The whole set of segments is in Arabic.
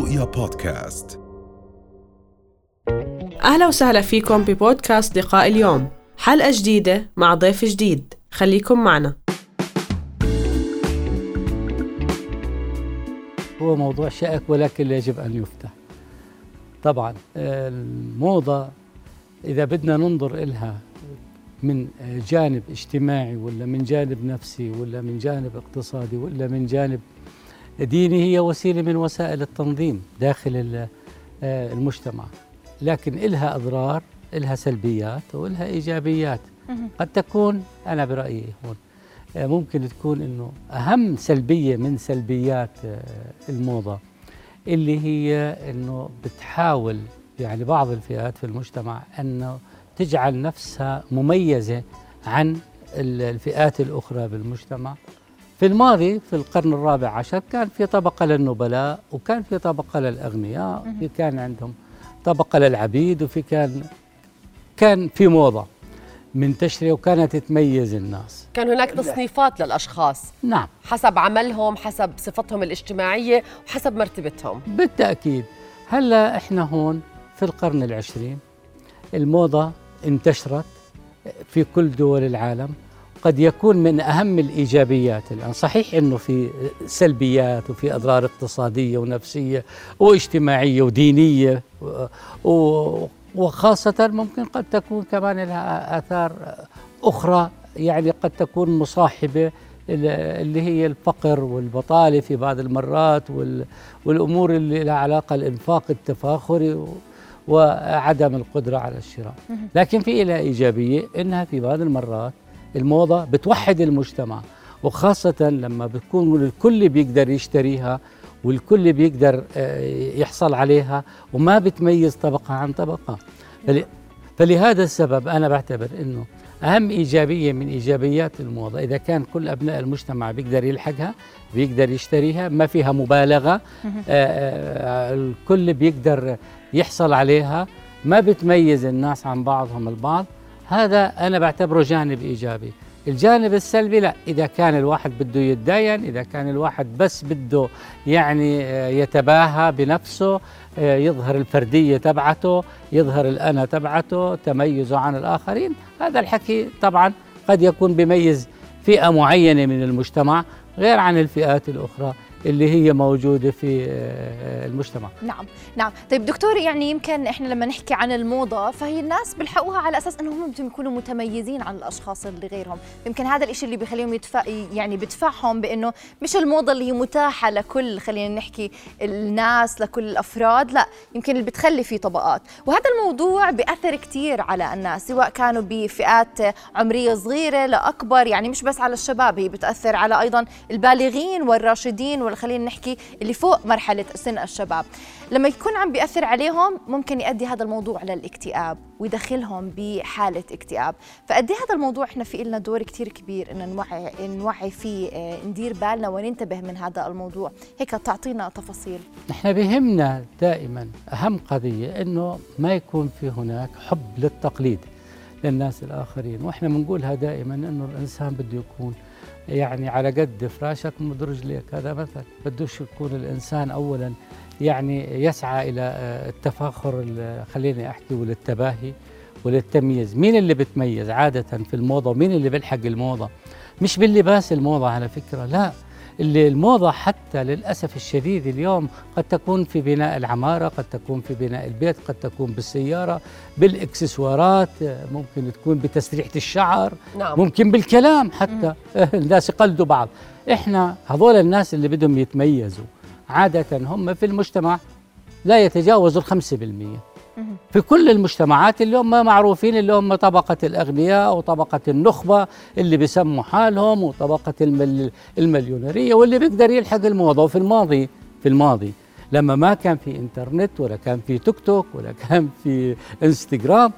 رؤيا بودكاست. أهلا وسهلا فيكم ببودكاست لقاء اليوم. حلقة جديدة مع ضيف جديد. خليكم معنا. هو موضوع شائك ولكن يجب أن يفتح طبعا الموضة إذا بدنا ننظر إلها من جانب اجتماعي ولا من جانب نفسي ولا من جانب اقتصادي ولا من جانب ديني هي وسيلة من وسائل التنظيم داخل المجتمع. لكن إلها أضرار إلها سلبيات وإلها إيجابيات. قد تكون أنا برأيي هون ممكن تكون أنه أهم سلبية من سلبيات الموضة اللي هي أنه بتحاول يعني بعض الفئات في المجتمع أنه تجعل نفسها مميزة عن الفئات الأخرى بالمجتمع. في الماضي في القرن الرابع عشر كان في طبقة للنبلاء وكان في طبقة للأغنياء في كان عندهم طبقة للعبيد وفي كان كان في موضة منتشرة وكانت تميز الناس. كان هناك تصنيفات للأشخاص. نعم. حسب عملهم حسب صفتهم الاجتماعية وحسب مرتبتهم. بالتأكيد. هلا إحنا هون في القرن العشرين. الموضة انتشرت في كل دول العالم. قد يكون من أهم الإيجابيات الآن. صحيح أنه في سلبيات وفي أضرار اقتصادية ونفسية واجتماعية ودينية وخاصة ممكن قد تكون كمان لها آثار أخرى يعني قد تكون مصاحبة اللي هي الفقر والبطالة في بعض المرات والأمور اللي لها علاقة الإنفاق التفاخري وعدم القدرة على الشراء. لكن في لها إيجابية إنها في بعض المرات الموضة بتوحد المجتمع وخاصة لما بتكون الكل بيقدر يشتريها والكل بيقدر يحصل عليها وما بتميز طبقة عن طبقة. فلهذا السبب أنا بعتبر أنه أهم إيجابية من إيجابيات الموضة إذا كان كل أبناء المجتمع بيقدر يلحقها بيقدر يشتريها ما فيها مبالغة الكل بيقدر يحصل عليها ما بتميز الناس عن بعضهم البعض. هذا أنا بعتبره جانب إيجابي. الجانب السلبي لا إذا كان الواحد بده يتداين إذا كان الواحد بس بده يعني يتباهى بنفسه يظهر الفردية تبعته يظهر الأنا تبعته تميزه عن الآخرين هذا الحكي طبعا قد يكون بيميز فئة معينة من المجتمع غير عن الفئات الأخرى. اللي هي موجودة في المجتمع. نعم نعم. طيب دكتور يعني يمكن إحنا لما نحكي عن الموضة فهي الناس بيلحقوها على أساس أنهم بدهم يكونوا متميزين عن الأشخاص اللي غيرهم. يمكن هذا الإشي اللي بيخليهم يدفع يعني بدفعهم بأنه مش الموضة اللي هي متاحة لكل خلينا نحكي الناس لكل الأفراد لا. يمكن اللي بتخلي في طبقات. وهذا الموضوع بيأثر كثير على الناس سواء كانوا بفئات عمرية صغيرة لأكبر يعني مش بس على الشباب هي بتأثر على أيضا البالغين والراشدين ولا خلينا نحكي اللي فوق مرحلة سن الشباب. لما يكون عم بيأثر عليهم ممكن يؤدي هذا الموضوع للاكتئاب ويدخلهم بحالة اكتئاب. فقد هذا الموضوع إحنا في لنا دور كثير كبير إن نوعي نوعي فيه ندير بالنا وننتبه من هذا الموضوع. هيك تعطينا تفاصيل. نحن بهمنا دائما أهم قضية إنه ما يكون في هناك حب للتقليد للناس الآخرين. وإحنا بنقولها دائما إنه الإنسان بده يكون يعني على قد فراشك مد رجليك هذا مثل بدوش يكون الإنسان اولا يعني يسعى إلى التفاخر خليني أحكي وللتباهي وللتمييز مين اللي بتميز عادة في الموضة؟ ومين اللي بيلحق الموضة؟ مش باللباس الموضة على فكرة لا. الموضة حتى للأسف الشديد اليوم قد تكون في بناء العمارة قد تكون في بناء البيت قد تكون بالسيارة بالإكسسوارات ممكن تكون بتسريحة الشعر نعم. ممكن بالكلام حتى. الناس يقلدوا بعض. إحنا هذول الناس اللي بدهم يتميزوا عادة هم في المجتمع لا يتجاوزوا الخمسة بالمية. في كل المجتمعات اللي هم معروفين اللي هم طبقة الأغنياء وطبقة النخبة اللي بيسموا حالهم وطبقة المل المليونيرية واللي بيقدر يلحق الموضة وفي الماضي في الماضي. لما ما كان في إنترنت ولا كان في توك توك ولا كان في إنستغرام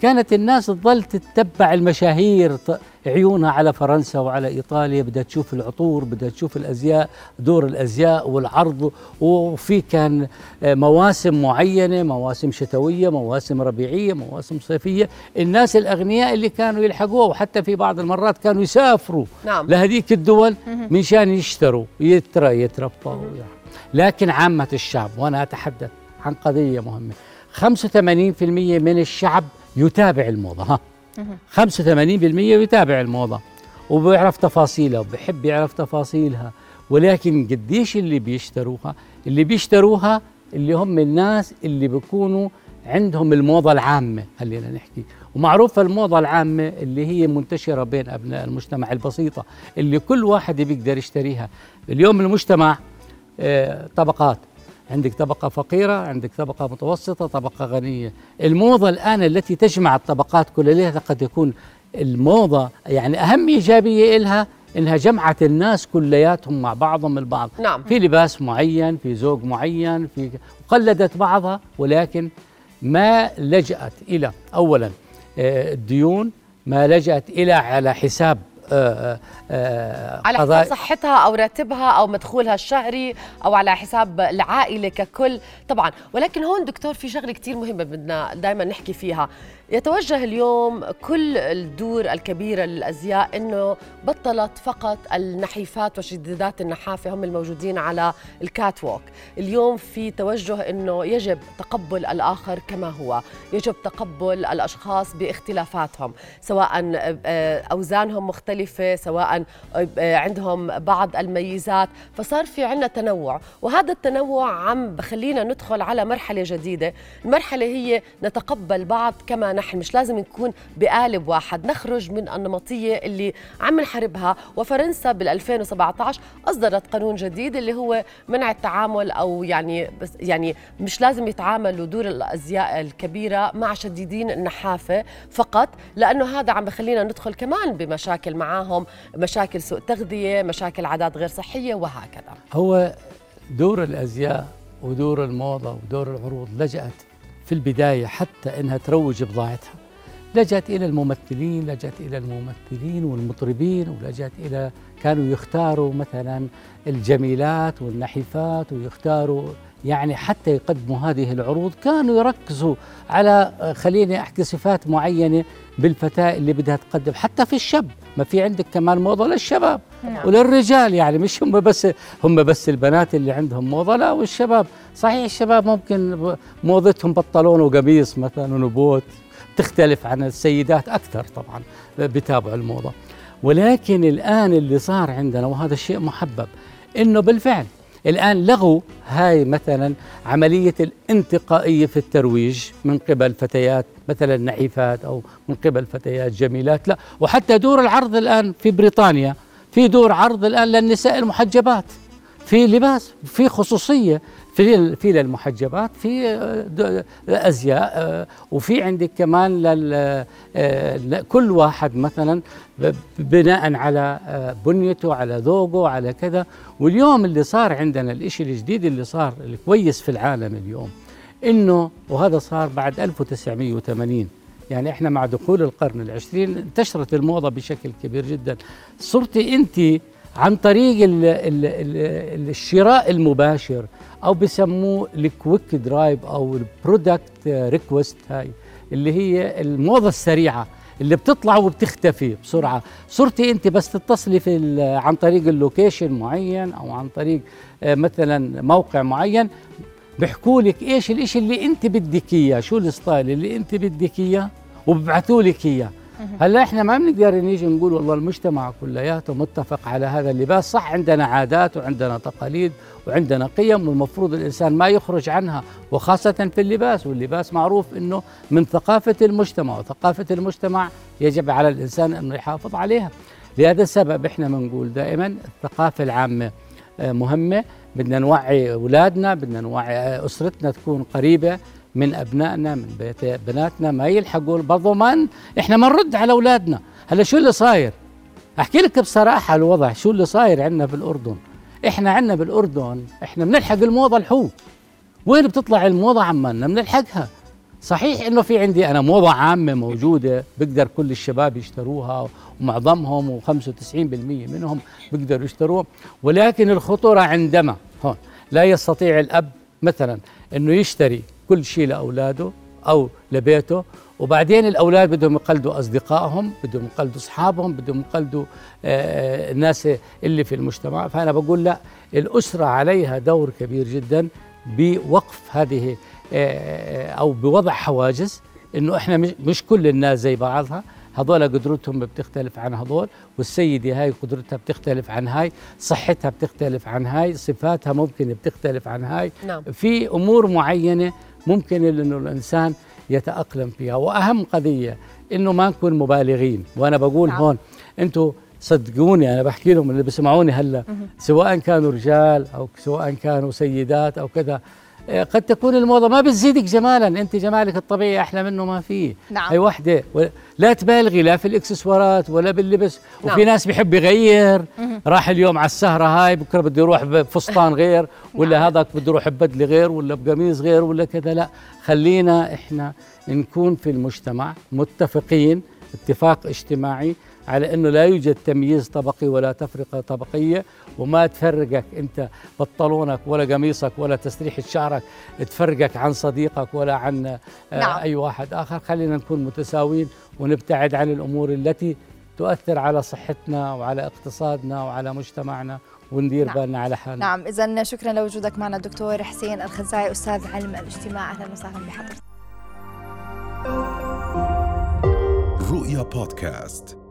كانت الناس تظل تتبع المشاهير عيونها على فرنسا وعلى إيطاليا بدها تشوف العطور بدها تشوف الأزياء دور الأزياء والعرض. وفي كان مواسم معينة مواسم شتوية مواسم ربيعية مواسم صيفية الناس الأغنياء اللي كانوا يلحقوها وحتى في بعض المرات كانوا يسافروا نعم. لهذيك الدول منشان يشتروا يترى يترفعوا يعني لكن عامة الشعب وأنا أتحدث عن قضية مهمة 85% من الشعب يتابع الموضة ها. 85% يتابع الموضة وبيعرف تفاصيلها وبحب يعرف تفاصيلها ولكن قديش اللي بيشتروها؟ اللي بيشتروها اللي هم الناس اللي بيكونوا عندهم الموضة العامة خلينا نحكي. ومعروفة الموضة العامة اللي هي منتشرة بين أبناء المجتمع البسيطة اللي كل واحد بيقدر يشتريها. اليوم المجتمع آه، طبقات. عندك طبقة فقيرة عندك طبقة متوسطة طبقة غنية. الموضة الآن التي تجمع الطبقات كلها قد يكون الموضة يعني أهم إيجابية إلها إنها جمعت الناس كلياتهم مع بعضهم البعض. نعم. في لباس معين في زوج معين في قلدت بعضها ولكن ما لجأت إلى أولا آه، الديون ما لجأت إلى على حساب على قضايا- حساب صحتها أو راتبها أو مدخولها الشهري أو على حساب العائلة ككل. طبعا ولكن هون دكتور في شغلة كثير مهمة بدنا دائما نحكي فيها. يتوجه اليوم كل الدور الكبيره للأزياء إنه بطلت فقط النحيفات وشديدات النحافة هم الموجودين على الكات ووك اليوم في توجه إنه يجب تقبل الآخر كما هو. يجب تقبل الأشخاص باختلافاتهم سواء آه، أوزانهم مختلفة سواء آه، عندهم بعض الميزات. فصار في عندنا تنوع وهذا التنوع عم بخلينا ندخل على مرحلة جديدة. المرحلة هي نتقبل بعض كما نحن مش لازم نكون بقالب واحد. نخرج من النمطية اللي عم نحاربها. وفرنسا بال 2017 أصدرت قانون جديد اللي هو منع التعامل أو يعني بس يعني مش لازم يتعاملوا دور الأزياء الكبيرة مع شديدين النحافة فقط لأنه هذا عم بخلينا ندخل كمان بمشاكل معاهم مشاكل سوء تغذية مشاكل عادات غير صحية وهكذا. هو دور الأزياء ودور الموضة ودور العروض لجأت في البداية حتى إنها تروج بضاعتها. لجأت إلى الممثلين لجأت إلى الممثلين والمطربين ولجأت إلى كانوا يختاروا مثلا الجميلات والنحيفات ويختاروا يعني حتى يقدموا هذه العروض كانوا يركزوا على آه، خليني أحكي صفات معينة بالفتاة اللي بدها تقدم حتى في الشاب ما في عندك كمان موضة للشباب. نعم. وللرجال يعني مش هم بس هم بس البنات اللي عندهم موضة لا والشباب. صحيح الشباب ممكن موضتهم بنطلون وقميص مثلا ونبوت تختلف عن السيدات أكثر طبعا بتابعوا الموضة. ولكن الآن اللي صار عندنا وهذا الشيء محبب إنه بالفعل الآن لغوا هاي مثلا عملية الانتقائية في الترويج من قبل فتيات مثلا نحيفات أو من قبل فتيات جميلات لا. وحتى دور العرض الآن في بريطانيا في دور عرض الآن للنساء المحجبات في لباس في خصوصية. في في للمحجبات في آه، أزياء آه، وفي عندك كمان آه، كل واحد مثلا بناء على بنيته على ذوقه على كذا. واليوم اللي صار عندنا الإشي الجديد اللي صار الكويس في العالم اليوم إنه وهذا صار بعد 1980 يعني إحنا مع دخول القرن العشرين انتشرت الموضة بشكل كبير جدا. صرتي انت عن طريق ال ال ال الشراء المباشر أو بسموه ال quick drive أو ال product request هاي اللي هي الموضة السريعة اللي بتطلع وبتختفي بسرعة. صرتي أنت بس تتصلي في عن طريق ال location معين أو عن طريق آه، مثلا موقع معين بيحكوا لك إيش الإشي اللي أنت بدك إياه شو ال style اللي أنت بدك إياه وببعثوا لك إياه. هلا إحنا ما بنقدر نيجي نقول والله المجتمع كلياته متفق على هذا اللباس. صح عندنا عادات وعندنا تقاليد وعندنا قيم والمفروض الإنسان ما يخرج عنها وخاصة في اللباس. واللباس معروف إنه من ثقافة المجتمع وثقافة المجتمع يجب على الإنسان انه يحافظ عليها. لهذا السبب إحنا بنقول دائما الثقافة العامة آه، مهمة. بدنا نوعي أولادنا بدنا نوعي آه، أسرتنا تكون قريبة من أبنائنا من بناتنا ما يلحقوا ما إحنا ما نرد على أولادنا. هلا شو اللي صاير؟ أحكي لك بصراحة الوضع. شو اللي صاير عندنا بالأردن؟ إحنا عندنا بالأردن إحنا بنلحق الموضة الحو وين بتطلع الموضة عمالنا بنلحقها؟ صحيح إنه في عندي أنا موضة عامة موجودة بقدر كل الشباب يشتروها ومعظمهم و95% منهم بيقدروا يشتروها. ولكن الخطورة عندما هون لا يستطيع الأب مثلا إنه يشتري كل شيء لأولاده أو لبيته. وبعدين الأولاد بدهم يقلدوا أصدقائهم بدهم يقلدوا أصحابهم بدهم يقلدوا آه، الناس اللي في المجتمع. فأنا بقول لا الأسرة عليها دور كبير جدا بوقف هذه آه، أو بوضع حواجز إنه إحنا مش كل الناس زي بعضها. هذول قدرتهم بتختلف عن هذول والسيدة هاي قدرتها بتختلف عن هاي صحتها بتختلف عن هاي صفاتها ممكن بتختلف عن هاي. نعم. في أمور معينة ممكن إنه الإنسان يتأقلم فيها. وأهم قضية إنه ما نكون مبالغين. وأنا بقول نعم. هون أنتم صدقوني أنا بحكي لهم اللي بسمعوني هلأ سواء كانوا رجال أو سواء كانوا سيدات أو كذا قد تكون الموضة ما بتزيدك جمالا أنت جمالك الطبيعي أحلى منه ما فيه نعم. هي وحدة لا تبالغي لا في الإكسسوارات ولا باللبس نعم. وفي ناس بيحب يغير راح اليوم على السهرة هاي بكرة بده يروح بفستان غير ولا نعم. هذاك بده يروح ببدلة غير ولا بقميص غير ولا كذا لا خلينا إحنا نكون في المجتمع متفقين اتفاق اجتماعي على إنه لا يوجد تمييز طبقي ولا تفرقة طبقية وما تفرقك أنت بنطلونك ولا قميصك ولا تسريحة شعرك تفرقك عن صديقك ولا عن آه، نعم. أي واحد آخر. خلينا نكون متساويين ونبتعد عن الأمور التي تؤثر على صحتنا وعلى اقتصادنا وعلى مجتمعنا وندير نعم. بالنا على حالنا. نعم اذا شكرا لوجودك معنا الدكتور حسين الخزاعي أستاذ علم الاجتماع. أهلا وسهلا بحضرتك. رؤيا بودكاست.